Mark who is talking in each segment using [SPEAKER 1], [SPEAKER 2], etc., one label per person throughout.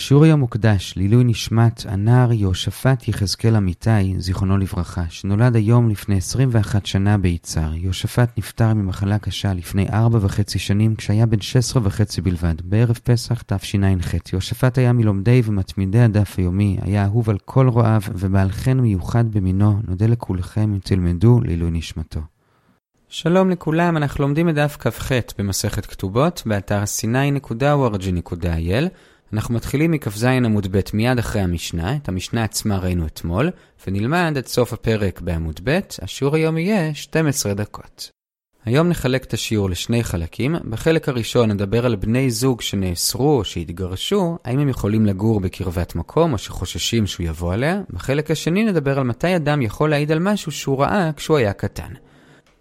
[SPEAKER 1] השיעור היום מוקדש לעילוי נשמת הנער יהושפט יחזקאל אמיתי, זיכרונו לברכה, שנולד היום לפני 21 שנה ביצהר. יהושפט נפטר ממחלה קשה לפני ארבע וחצי שנים כשהיה בן 16 וחצי בלבד, בערב פסח תשע"ח. יהושפט היה מלומדי ומתמידי הדף היומי, היה אהוב על כל רועיו ובעל חן מיוחד במינו, נודה לכולכם אם תלמדו לעילוי נשמתו.
[SPEAKER 2] שלום לכולם, אנחנו לומדים את דף כ"ח במסכת כתובות, באתר sny.org.il. אנחנו מתחילים מכ"ז עמוד ב' מיד אחרי המשנה, את המשנה עצמה ראינו אתמול, ונלמד את סוף הפרק בעמוד ב', השיעור היום יהיה 12 דקות. היום נחלק את השיעור לשני חלקים. בחלק הראשון נדבר על בני זוג שנאסרו או שהתגרשו, האם הם יכולים לגור בקרבת מקום או שחוששים שהוא יבוא עליה. בחלק השני נדבר על מתי אדם יכול להעיד על משהו שהוא ראה כשהוא היה קטן.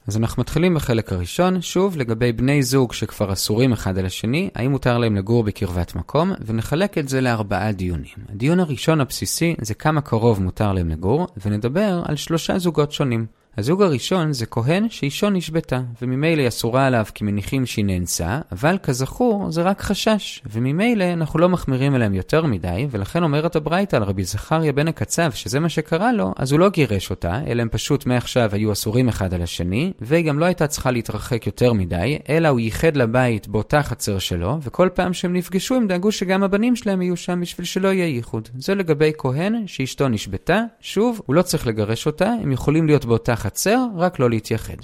[SPEAKER 2] אז אנחנו מתחילים בחלק הראשון, שוב לגבי בני זוג שכבר אסורים אחד על השני, האם מותר להם לגור בקרבת מקום, ונחלק את זה לארבעה דיונים. הדיון הראשון הבסיסי זה כמה קרוב מותר להם לגור, ונדבר על שלושה זוגות שונים. הזוג הראשון זה כהן שאישו נשבתה, וממילא אסורה עליו כי מניחים שהיא נאנסה, אבל כזכור זה רק חשש, וממילא אנחנו לא מחמירים אליהם יותר מדי, ולכן אומרת הברייתא על רבי זכריה בן הקצב שזה מה שקרה לו, אז הוא לא גירש אותה, אלא הם פשוט מעכשיו היו אסורים אחד על השני, והיא גם לא הייתה צריכה להתרחק יותר מדי, אלא הוא ייחד לבית באותה חצר שלו, וכל פעם שהם נפגשו הם דאגו שגם הבנים שלהם יהיו שם בשביל שלא יהיה ייחוד. זה לגבי כהן שאשתו נשבתה, שוב, הוא לא צריך לגרש אותה, הם יכולים להיות באותה החצר, רק לא להתייחד.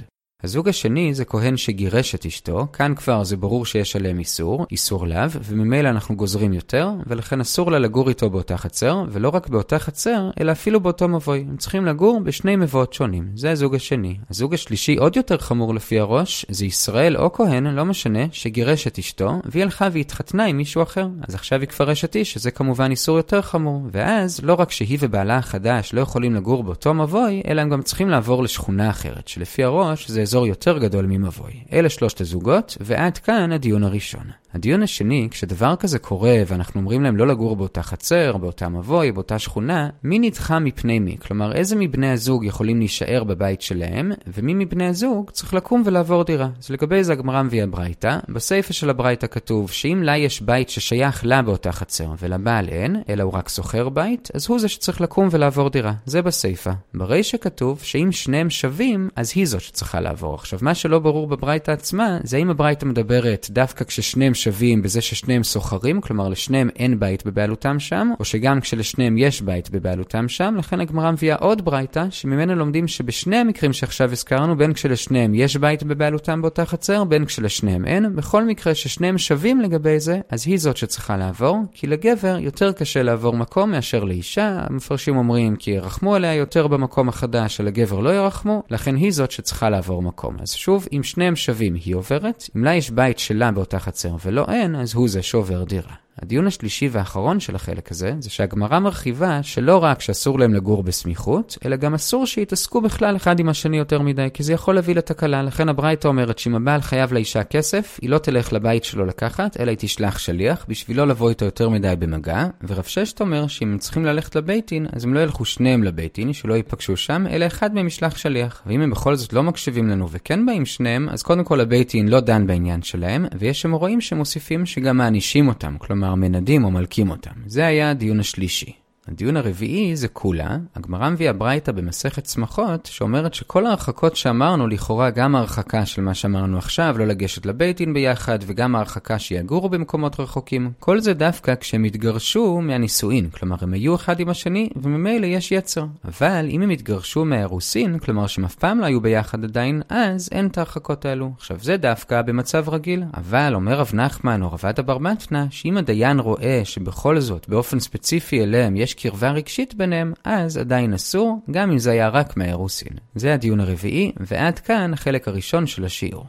[SPEAKER 2] הזוג השני זה כהן שגירש את אשתו, כאן כבר זה ברור שיש עליהם איסור, איסור לאו, וממילא אנחנו גוזרים יותר, ולכן אסור לה לגור איתו באותה חצר, ולא רק באותה חצר, אלא אפילו באותו מבוי. הם צריכים לגור בשני מבואות שונים. זה הזוג השני. הזוג השלישי עוד יותר חמור לפי הראש, זה ישראל או כהן, לא משנה, שגירש את אשתו, והיא הלכה והתחתנה עם מישהו אחר. אז עכשיו היא כבר אשת איש, שזה כמובן איסור יותר חמור. ואז, לא רק שהיא ובעלה החדש לא יכולים לגור באותו מבוי, אלא הם גם צריכים לעבור לשכונה אחרת, שלפי הראש זה אזור יותר גדול ממבוי. אלה שלושת הזוגות, ועד כאן הדיון הראשון. הדיון השני, כשדבר כזה קורה ואנחנו אומרים להם לא לגור באותה חצר, באותה מבוי, באותה שכונה, מי נדחה מפני מי? כלומר, איזה מבני הזוג יכולים להישאר בבית שלהם, ומי מבני הזוג צריך לקום ולעבור דירה. אז לגבי זה הגמרא מביאה ברייתא. בסיפא של הברייתא כתוב שאם לה יש בית ששייך לה באותה חצר ולבעל אין, אלא הוא רק שוכר בית, אז הוא זה שצריך לקום ולעבור דירה. זה בסיפא. ברישא כתוב שאם שניהם שווים, אז היא זאת שצריכה לעבור. עכשיו, מה שלא ברור בברייתא עצמה, זה האם הברייתא מדברת דווקא כששניהם שווים בזה ששניהם סוחרים, כלומר לשניהם אין בית בבעלותם שם, או שגם כשלשניהם יש בית בבעלותם שם, לכן הגמרא מביאה עוד ברייתא, שממנה לומדים שבשני המקרים שעכשיו הזכרנו, בין כשלשניהם יש בית בבעלותם באותה חצר, בין כשלשניהם אין, בכל מקרה ששניהם שווים לגבי זה, אז היא זאת שצריכה לעבור, כי לגבר יותר קשה לעבור מקום מאשר לאישה, המפרשים אומרים כי ירחמו עליה יותר במקום החדש, שלגבר לא ירחמו, לכן היא זאת שצריכה לעבור מקום. אז שוב, אם שניהם שווים היא עוברת, אם לה יש בית שלה באותה חצר ולא אין, אז הוא זה שעובר דירה. הדיון השלישי והאחרון של החלק הזה, זה שהגמרא מרחיבה שלא רק שאסור להם לגור בסמיכות, אלא גם אסור שיתעסקו בכלל אחד עם השני יותר מדי, כי זה יכול להביא לתקלה. לכן הברייתא אומרת שאם הבעל חייב לאישה כסף, היא לא תלך לבית שלו לקחת, אלא היא תשלח שליח, בשביל לא לבוא איתו יותר מדי במגע. ורב ששת אומר שאם הם צריכים ללכת לבית דין, אז הם לא ילכו שניהם לבית דין, שלא ייפגשו שם, אלא אחד מהם ישלח שליח. ואם הם בכל זאת לא מקשיבים לנו וכן באים שניהם, אז קודם כל הבית דין לא דן בעניין שלהם, ויש שם רואים שמוסיפים שגם מענישים אותם, כלומר מנדים או מלקים אותם. זה היה הדיון השלישי. הדיון הרביעי זה כולה, הגמרא מביאה ברייתא במסכת צמחות, שאומרת שכל ההרחקות שאמרנו, לכאורה גם ההרחקה של מה שאמרנו עכשיו, לא לגשת לבית דין ביחד, וגם ההרחקה שיגורו במקומות רחוקים, כל זה דווקא כשהם התגרשו מהנישואין, כלומר הם היו אחד עם השני, וממילא יש יצר. אבל אם הם התגרשו מהאירוסין, כלומר שהם אף פעם לא היו ביחד עדיין, אז אין את ההרחקות האלו. עכשיו זה דווקא במצב רגיל, אבל אומר רב נחמן או רבד אבר מתנה, שאם הדיין רואה שבכל זאת, באופן ספציפי אליהם יש קרבה רגשית ביניהם, אז עדיין אסור, גם אם זה היה רק מהאירוסין. זה הדיון הרביעי, ועד כאן החלק הראשון של השיעור.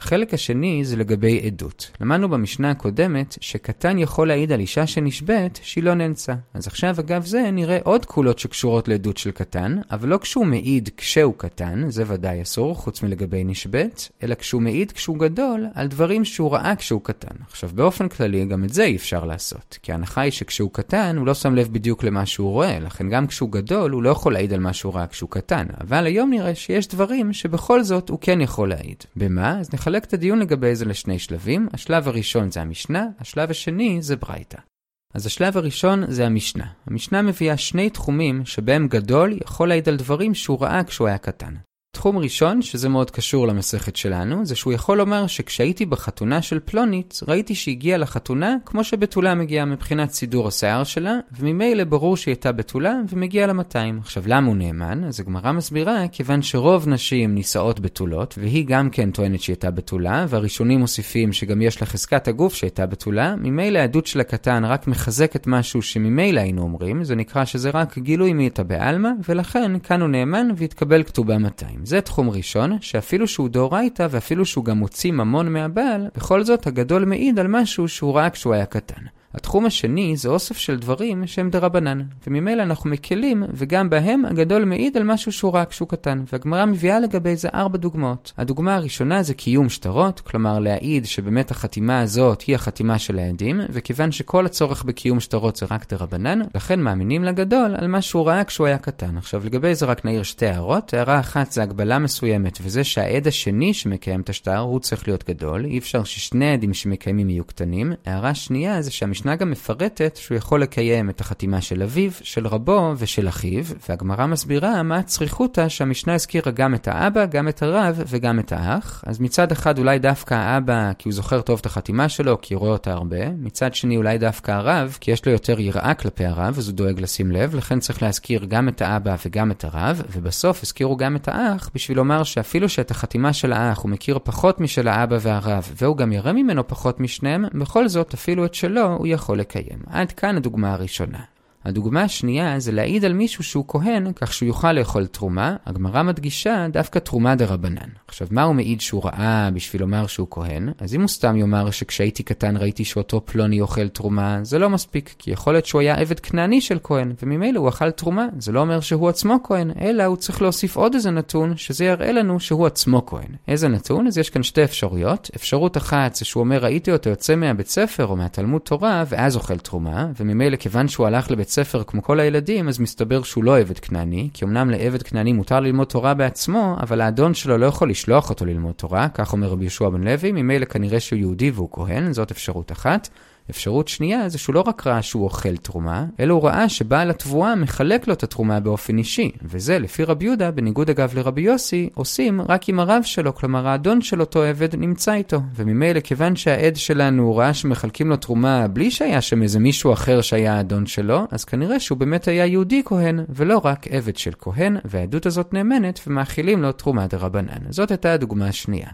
[SPEAKER 2] החלק השני זה לגבי עדות. למדנו במשנה הקודמת שקטן יכול להעיד על אישה שנשבית שהיא לא נאנסה. אז עכשיו אגב זה נראה עוד קולות שקשורות לעדות של קטן, אבל לא כשהוא מעיד כשהוא קטן, זה ודאי אסור, חוץ מלגבי נשבית, אלא כשהוא מעיד כשהוא גדול על דברים שהוא ראה כשהוא קטן. עכשיו באופן כללי גם את זה אי אפשר לעשות, כי ההנחה היא שכשהוא קטן הוא לא שם לב בדיוק למה שהוא רואה, לכן גם כשהוא גדול הוא לא יכול להעיד על מה שהוא ראה כשהוא קטן, אבל היום נראה שיש דברים שבכל זאת הוא כן יכול להעיד. במה? אז נחלק את הדיון לגבי זה לשני שלבים. השלב הראשון זה המשנה, השלב השני זה ברייתא. אז השלב הראשון זה המשנה. המשנה מביאה שני תחומים שבהם גדול יכול להעיד על דברים שהוא ראה כשהוא היה קטן. תחום ראשון, שזה מאוד קשור למסכת שלנו, זה שהוא יכול לומר שכשהייתי בחתונה של פלונית, ראיתי שהגיעה לחתונה כמו שבתולה מגיעה מבחינת סידור השיער שלה, וממילא ברור שהיא הייתה בתולה ומגיעה ל-200. עכשיו, למה הוא נאמן? אז הגמרא מסבירה, כיוון שרוב נשים נישאות בתולות, והיא גם כן טוענת שהיא הייתה בתולה, והראשונים מוסיפים שגם יש לה חזקת הגוף שהייתה בתולה, ממילא העדות של הקטן רק מחזקת משהו שממילא היינו אומרים, זה נקרא שזה רק גילוי הייתה בעלמא, ולכן כאן הוא נאמן והתקבל כתובה 200. זה תחום ראשון, שאפילו שהוא דאורייתא ואפילו שהוא גם מוציא ממון מהבעל, בכל זאת הגדול מעיד על משהו שהוא ראה כשהוא היה קטן. התחום השני זה אוסף של דברים שהם דרבנן, וממילא אנחנו מקלים, וגם בהם הגדול מעיד על משהו שהוא רק כשהוא קטן, והגמרא מביאה לגבי זה ארבע דוגמאות. הדוגמה הראשונה זה קיום שטרות, כלומר להעיד שבאמת החתימה הזאת היא החתימה של העדים, וכיוון שכל הצורך בקיום שטרות זה רק דרבנן, לכן מאמינים לגדול על מה שהוא ראה כשהוא היה קטן. עכשיו לגבי זה רק נעיר שתי הערות, הערה אחת זה הגבלה מסוימת, וזה שהעד השני שמקיים את השטר הוא צריך להיות גדול, אי אפשר ששני עדים שמקיימים יהיו קטנים. הערה שנייה זה שהמשנה המשנה גם מפרטת שהוא יכול לקיים את החתימה של אביו, של רבו ושל אחיו, והגמרא מסבירה מה הצריכותא שהמשנה הזכירה גם את האבא, גם את הרב וגם את האח. אז מצד אחד אולי דווקא האבא כי הוא זוכר טוב את החתימה שלו, כי הוא רואה אותה הרבה, מצד שני אולי דווקא הרב, כי יש לו יותר יראה כלפי הרב, אז הוא דואג לשים לב, לכן צריך להזכיר גם את האבא וגם את הרב, ובסוף הזכירו גם את האח, בשביל לומר שאפילו שאת החתימה של האח הוא מכיר פחות משל האבא והרב, והוא גם יראה ממנו פחות משניהם, בכל זאת אפילו את שלו הוא יכול לקיים. עד כאן הדוגמה הראשונה. הדוגמה השנייה זה להעיד על מישהו שהוא כהן, כך שהוא יוכל לאכול תרומה. הגמרא מדגישה דווקא תרומה דה רבנן. עכשיו, מה הוא מעיד שהוא ראה בשביל לומר שהוא כהן? אז אם הוא סתם יאמר שכשהייתי קטן ראיתי שאותו פלוני אוכל תרומה, זה לא מספיק, כי יכול להיות שהוא היה עבד כנעני של כהן, וממילא הוא אכל תרומה. זה לא אומר שהוא עצמו כהן, אלא הוא צריך להוסיף עוד איזה נתון, שזה יראה לנו שהוא עצמו כהן. איזה נתון? אז יש כאן שתי אפשרויות. אפשרות אחת זה שהוא אומר ראיתי אותו יוצא מהבית ספר או מהתלמוד תורה, ואז אוכל תרומה, וממילא כיוון שהוא הלך לבית ספר כמו כל הילדים, אז מסתבר שהוא לא עבד כנעני, כי אמנם לעבד כנעני מותר ללמוד תורה בעצמו, אבל האדון שלו לא יכול לשלוח אותו ללמוד תורה, כך אומר רבי יהושע בן לוי, ממילא כנראה שהוא יהודי והוא כהן, זאת אפשרות אחת. אפשרות שנייה זה שהוא לא רק ראה שהוא אוכל תרומה, אלא הוא ראה שבעל התבואה מחלק לו את התרומה באופן אישי. וזה, לפי רבי יהודה, בניגוד אגב לרבי יוסי, עושים רק אם הרב שלו, כלומר האדון של אותו עבד, נמצא איתו. וממילא, כיוון שהעד שלנו ראה שמחלקים לו תרומה בלי שהיה שם איזה מישהו אחר שהיה האדון שלו, אז כנראה שהוא באמת היה יהודי כהן, ולא רק עבד של כהן, והעדות הזאת נאמנת, ומאכילים לו תרומה דה רבנן. זאת הייתה הדוגמה השנייה.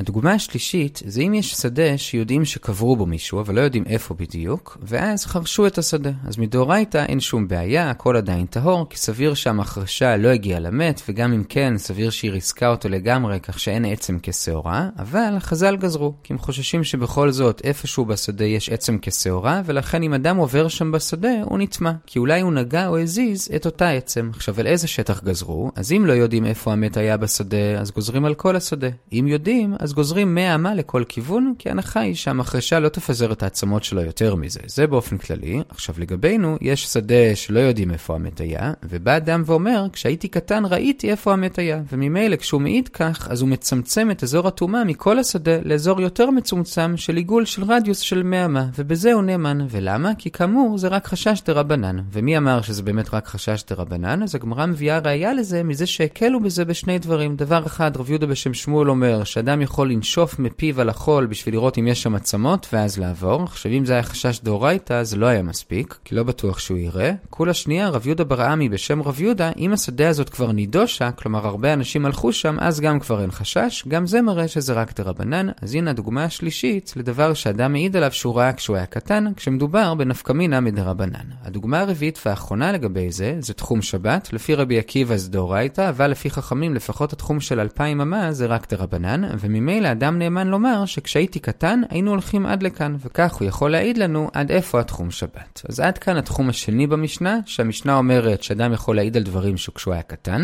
[SPEAKER 2] הדוגמה השלישית זה אם יש שדה שיודעים שקברו בו מישהו, אבל לא יודעים איפה בדיוק, ואז חרשו את השדה. אז מדאורייתא אין שום בעיה, הכל עדיין טהור, כי סביר שהמחרשה לא הגיעה למת, וגם אם כן, סביר שהיא ריסקה אותו לגמרי, כך שאין עצם כשעורה, אבל חז"ל גזרו, כי הם חוששים שבכל זאת איפשהו בשדה יש עצם כשעורה, ולכן אם אדם עובר שם בשדה, הוא נטמע, כי אולי הוא נגע או הזיז את אותה עצם. עכשיו, על איזה שטח גזרו? אז אם לא יודעים איפה המת היה בשדה, אז גוזרים על כל השדה. אם יודעים, אז גוזרים 100 אמה לכל כיוון, כי ההנחה היא שהמחרשה לא תפזר את העצמות שלו יותר מזה. זה באופן כללי. עכשיו לגבינו, יש שדה שלא יודעים איפה המת היה, ובא אדם ואומר, כשהייתי קטן ראיתי איפה המת היה, וממילא כשהוא מעיד כך, אז הוא מצמצם את אזור הטומאה מכל השדה לאזור יותר מצומצם של עיגול של רדיוס של 100 אמה, ובזה הוא נאמן. ולמה? כי כאמור, זה רק חשש דה רבנן. ומי אמר שזה באמת רק חשש דה רבנן? אז הגמרא מביאה ראייה לזה מזה שהקלו בזה בשני דברים. דבר אחד, רב יהודה בשם שמואל אומר, שאדם יכול לנשוף מפיו על החול בשביל לראות אם יש שם עצמות, ואז לעבור. עכשיו, אם זה היה חשש דאורייתא, זה לא היה מספיק, כי לא בטוח שהוא יראה. כולה שנייה, רב יהודה ברעמי בשם רב יהודה, אם השדה הזאת כבר נידושה, כלומר הרבה אנשים הלכו שם, אז גם כבר אין חשש, גם זה מראה שזה רק דרבנן. אז הנה הדוגמה השלישית לדבר שאדם מעיד עליו שהוא ראה כשהוא היה קטן, כשמדובר בנפקמינה מדרבנן. הדוגמה הרביעית והאחרונה לגבי זה, זה תחום שבת. לפי רבי עקיבא זה דאורייתא, אבל לפי חכמים לפחות התחום של אלפיים אמה זה רק דרבנן, וממילא אדם נאמן לומר שכשהייתי קטן היינו הולכים עד לכאן, וכך הוא יכול להעיד לנו עד איפה התחום שבת. אז עד כאן התחום השני במשנה, שהמשנה אומרת שאדם יכול להעיד על דברים שכשהוא היה קטן.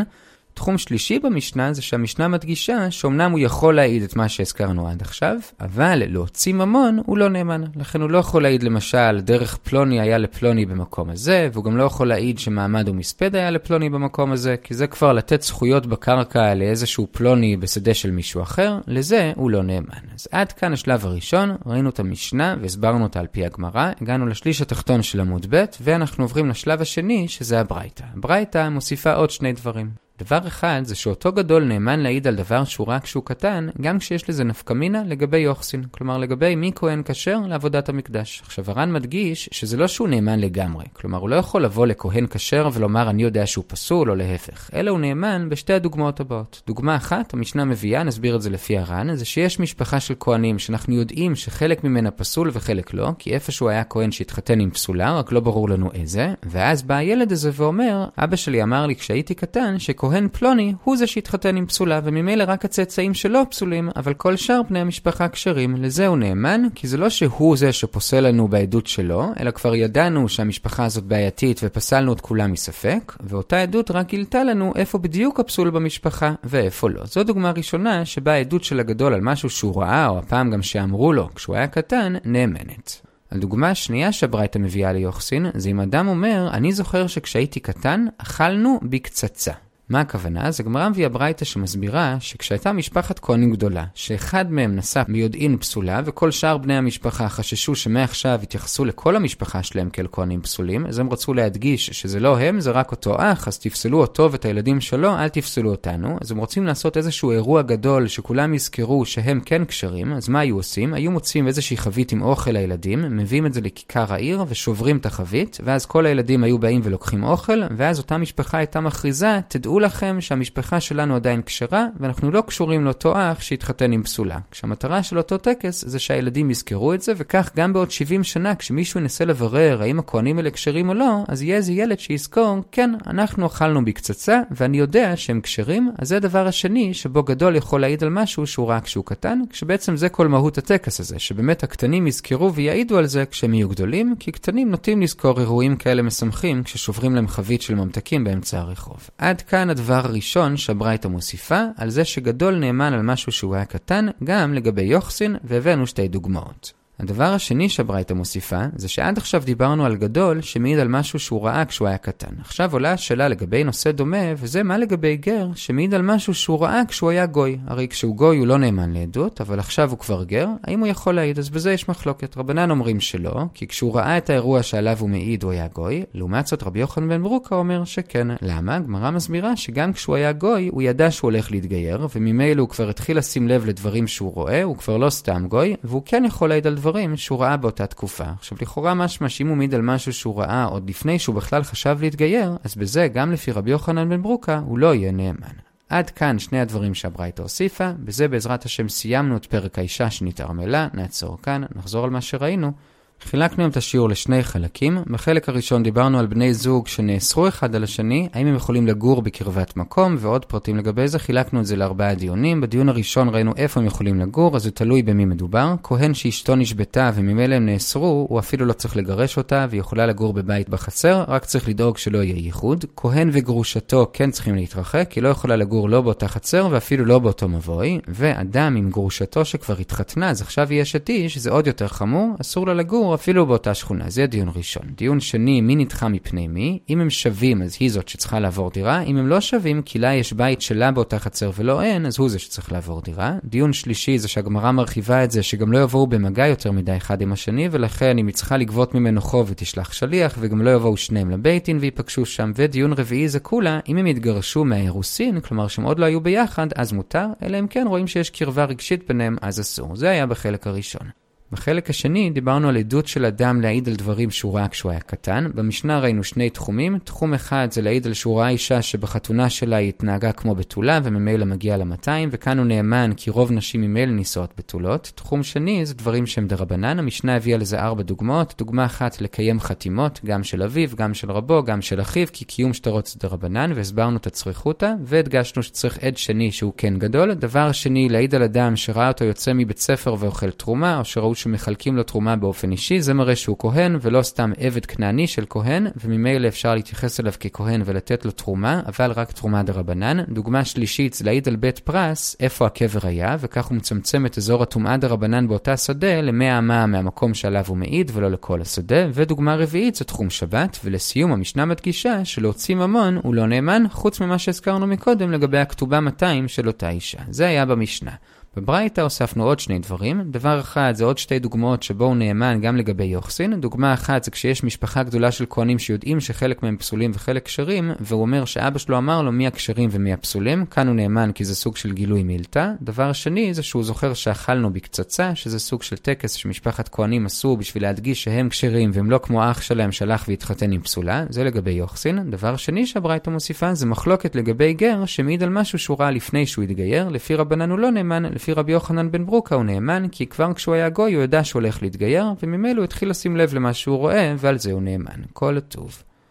[SPEAKER 2] תחום שלישי במשנה זה שהמשנה מדגישה שאומנם הוא יכול להעיד את מה שהזכרנו עד עכשיו, אבל להוציא ממון הוא לא נאמן. לכן הוא לא יכול להעיד למשל דרך פלוני היה לפלוני במקום הזה, והוא גם לא יכול להעיד שמעמד ומספד היה לפלוני במקום הזה, כי זה כבר לתת זכויות בקרקע לאיזשהו פלוני בשדה של מישהו אחר, לזה הוא לא נאמן. אז עד כאן השלב הראשון, ראינו את המשנה והסברנו אותה על פי הגמרא, הגענו לשליש התחתון של עמוד ב', ואנחנו עוברים לשלב השני, שזה הברייתא. הברייתא מוסיפה עוד שני דברים. דבר אחד זה שאותו גדול נאמן להעיד על דבר שהוא רק כשהוא קטן, גם כשיש לזה נפקמינה לגבי יוחסין. כלומר, לגבי מי כהן כשר לעבודת המקדש. עכשיו, הר"ן מדגיש שזה לא שהוא נאמן לגמרי. כלומר, הוא לא יכול לבוא לכהן כשר ולומר אני יודע שהוא פסול או להפך. אלא הוא נאמן בשתי הדוגמאות הבאות. דוגמה אחת, המשנה מביאה, נסביר את זה לפי הר"ן, זה שיש משפחה של כהנים שאנחנו יודעים שחלק ממנה פסול וחלק לא, כי איפשהו היה כהן שהתחתן עם פסולה, רק לא ברור לנו איזה, ואז בא הילד הזה ואומר, אבא שלי אמר לי כשהייתי קטן, כהן פלוני הוא זה שהתחתן עם פסולה, וממילא רק הצאצאים שלו פסולים, אבל כל שאר בני המשפחה כשרים. לזה הוא נאמן, כי זה לא שהוא זה שפוסל לנו בעדות שלו, אלא כבר ידענו שהמשפחה הזאת בעייתית ופסלנו את כולם מספק, ואותה עדות רק גילתה לנו איפה בדיוק הפסול במשפחה ואיפה לא. זו דוגמה ראשונה שבה העדות של הגדול על משהו שהוא ראה, או הפעם גם שאמרו לו כשהוא היה קטן, נאמנת. הדוגמה השנייה שהברייתא מביאה ליוחסין, זה אם אדם אומר, אני זוכר שכשהייתי קטן, אכלנו בקצצה. מה הכוונה? אז הגמרא מביאה ברייתא שמסבירה שכשהייתה משפחת כהנים גדולה, שאחד מהם נשא ביודעין פסולה, וכל שאר בני המשפחה חששו שמעכשיו יתייחסו לכל המשפחה שלהם כאל כהנים פסולים, אז הם רצו להדגיש שזה לא הם, זה רק אותו אח, אז תפסלו אותו ואת הילדים שלו, אל תפסלו אותנו. אז הם רוצים לעשות איזשהו אירוע גדול שכולם יזכרו שהם כן כשרים, אז מה היו עושים? היו מוצאים איזושהי חבית עם אוכל לילדים, מביאים את זה לכיכר העיר ושוברים את החבית, ואז כל הילדים היו באים ולוקחים אוכל, ואז אותה משפחה הייתה מכריזה, תדעו דעו לכם שהמשפחה שלנו עדיין כשרה, ואנחנו לא קשורים לאותו אח שהתחתן עם פסולה. כשהמטרה של אותו טקס זה שהילדים יזכרו את זה, וכך גם בעוד 70 שנה, כשמישהו ינסה לברר האם הכהנים האלה כשרים או לא, אז יהיה איזה ילד שיזכור, כן, אנחנו אכלנו בקצצה, ואני יודע שהם כשרים, אז זה הדבר השני שבו גדול יכול להעיד על משהו שהוא ראה כשהוא קטן, כשבעצם זה כל מהות הטקס הזה, שבאמת הקטנים יזכרו ויעידו על זה כשהם יהיו גדולים, כי קטנים נוטים לזכור אירועים כאלה משמחים כששוברים להם חבית של ממתקים באמצע הרחוב. עד כאן כאן הדבר הראשון שהברייתא מוסיפה, על זה שגדול נאמן על משהו שהוא היה קטן, גם לגבי יוחסין, והבאנו שתי דוגמאות. הדבר השני שהברייתא מוסיפה, זה שעד עכשיו דיברנו על גדול שמעיד על משהו שהוא ראה כשהוא היה קטן. עכשיו עולה השאלה לגבי נושא דומה, וזה מה לגבי גר שמעיד על משהו שהוא ראה כשהוא היה גוי. הרי כשהוא גוי הוא לא נאמן לעדות, אבל עכשיו הוא כבר גר, האם הוא יכול להעיד? אז בזה יש מחלוקת. רבנן אומרים שלא, כי כשהוא ראה את האירוע שעליו הוא מעיד הוא היה גוי, לעומת זאת רבי יוחנן בן ברוקה אומר שכן. למה? הגמרא מסבירה שגם כשהוא היה גוי, הוא ידע שהוא הולך להתגייר, וממילא הוא כבר התחיל לשים לב לדברים שהוא רואה, הוא כבר לא סתם גוי, והוא כן יכול להעיד על דברים שהוא ראה באותה תקופה. עכשיו, לכאורה משמע שאם הוא מעיד על משהו שהוא ראה עוד לפני שהוא בכלל חשב להתגייר, אז בזה, גם לפי רבי יוחנן בן ברוקה, הוא לא יהיה נאמן. עד כאן שני הדברים שהברייתא הוסיפה, בזה בעזרת השם סיימנו את פרק האישה שנתערמלה, נעצור כאן, נחזור על מה שראינו. חילקנו את השיעור לשני חלקים. בחלק הראשון דיברנו על בני זוג שנאסרו אחד על השני, האם הם יכולים לגור בקרבת מקום, ועוד פרטים לגבי זה. חילקנו את זה לארבעה דיונים. בדיון הראשון ראינו איפה הם יכולים לגור, אז זה תלוי במי מדובר. כהן שאשתו נשבתה וממילא הם נאסרו, הוא אפילו לא צריך לגרש אותה, והיא יכולה לגור בבית בחצר, רק צריך לדאוג שלא יהיה ייחוד. כהן וגרושתו כן צריכים להתרחק, כי לא יכולה לגור לא באותה חצר ואפילו לא באותו מבוי. ואדם עם גרושתו שכבר התחתנה, אז עכשיו היא אשת איש, זה עוד יותר חמור, אסור לה לגור לגור אפילו באותה שכונה. זה דיון ראשון. דיון שני, מי נדחה מפני מי? אם הם שווים, אז היא זאת שצריכה לעבור דירה. אם הם לא שווים, כי לה יש בית שלה באותה חצר ולא אין, אז הוא זה שצריך לעבור דירה. דיון שלישי זה שהגמרא מרחיבה את זה, שגם לא יבואו במגע יותר מדי אחד עם השני, ולכן אם היא צריכה לגבות ממנו חוב ותשלח שליח, וגם לא יבואו שניהם לבית דין וייפגשו שם. ודיון רביעי זה כולה, אם הם יתגרשו מהאירוסין, כלומר שהם עוד לא היו ביחד, אז מותר, אלא אם כן רואים שיש קרבה רגשית ביניהם, אז אסור. זה היה בחלק הראשון. בחלק השני דיברנו על עדות של אדם להעיד על דברים שהוא ראה כשהוא היה קטן. במשנה ראינו שני תחומים. תחום אחד זה להעיד על שהוא ראה אישה שבחתונה שלה היא התנהגה כמו בתולה וממילא מגיעה ל-200, וכאן הוא נאמן כי רוב נשים ממילא נישאות בתולות. תחום שני זה דברים שהם דרבנן. המשנה הביאה לזה ארבע דוגמאות. דוגמה אחת לקיים חתימות, גם של אביו, גם של רבו, גם של אחיו, כי קיום שטרות זה דרבנן, והסברנו את הצריכותא, והדגשנו שצריך עד שני שהוא כן גדול. דבר שני, להעיד על אדם שראה אותו יוצא מבית ספר ואוכל תרומה, או שראו שמחלקים לו תרומה באופן אישי, זה מראה שהוא כהן ולא סתם עבד כנעני של כהן, וממילא אפשר להתייחס אליו ככהן ולתת לו תרומה, אבל רק תרומה דרבנן. דוגמה שלישית להעיד על בית פרס, איפה הקבר היה, וכך הוא מצמצם את אזור הטומאה דרבנן באותה שדה ל-100 אמה מהמקום שעליו הוא מעיד ולא לכל השדה. ודוגמה רביעית זה תחום שבת, ולסיום המשנה מדגישה שלהוציא ממון הוא לא נאמן, חוץ ממה שהזכרנו מקודם לגבי הכתובה 200 של אותה אישה. זה היה במשנה. בברייתא הוספנו עוד שני דברים. דבר אחד זה עוד שתי דוגמאות שבו הוא נאמן גם לגבי יוחסין. דוגמה אחת זה כשיש משפחה גדולה של כהנים שיודעים שחלק מהם פסולים וחלק כשרים, והוא אומר שאבא שלו אמר לו מי הכשרים ומי הפסולים. כאן הוא נאמן כי זה סוג של גילוי מילתא. דבר שני זה שהוא זוכר שאכלנו בקצצה, שזה סוג של טקס שמשפחת כהנים עשו בשביל להדגיש שהם כשרים והם לא כמו אח שלהם שהלך והתחתן עם פסולה. זה לגבי יוחסין. דבר שני שהברייתא מוסיפה זה מחלוקת לגבי גר שמעיד על משהו שהוא ראה לפני שהוא התגייר. לפי רבנן לא נאמן, לפי רבי יוחנן בן ברוקה הוא נאמן, כי כבר כשהוא היה גוי הוא ידע שהוא הולך להתגייר, וממילא הוא התחיל לשים לב למה שהוא רואה, ועל זה הוא נאמן. כל הטוב.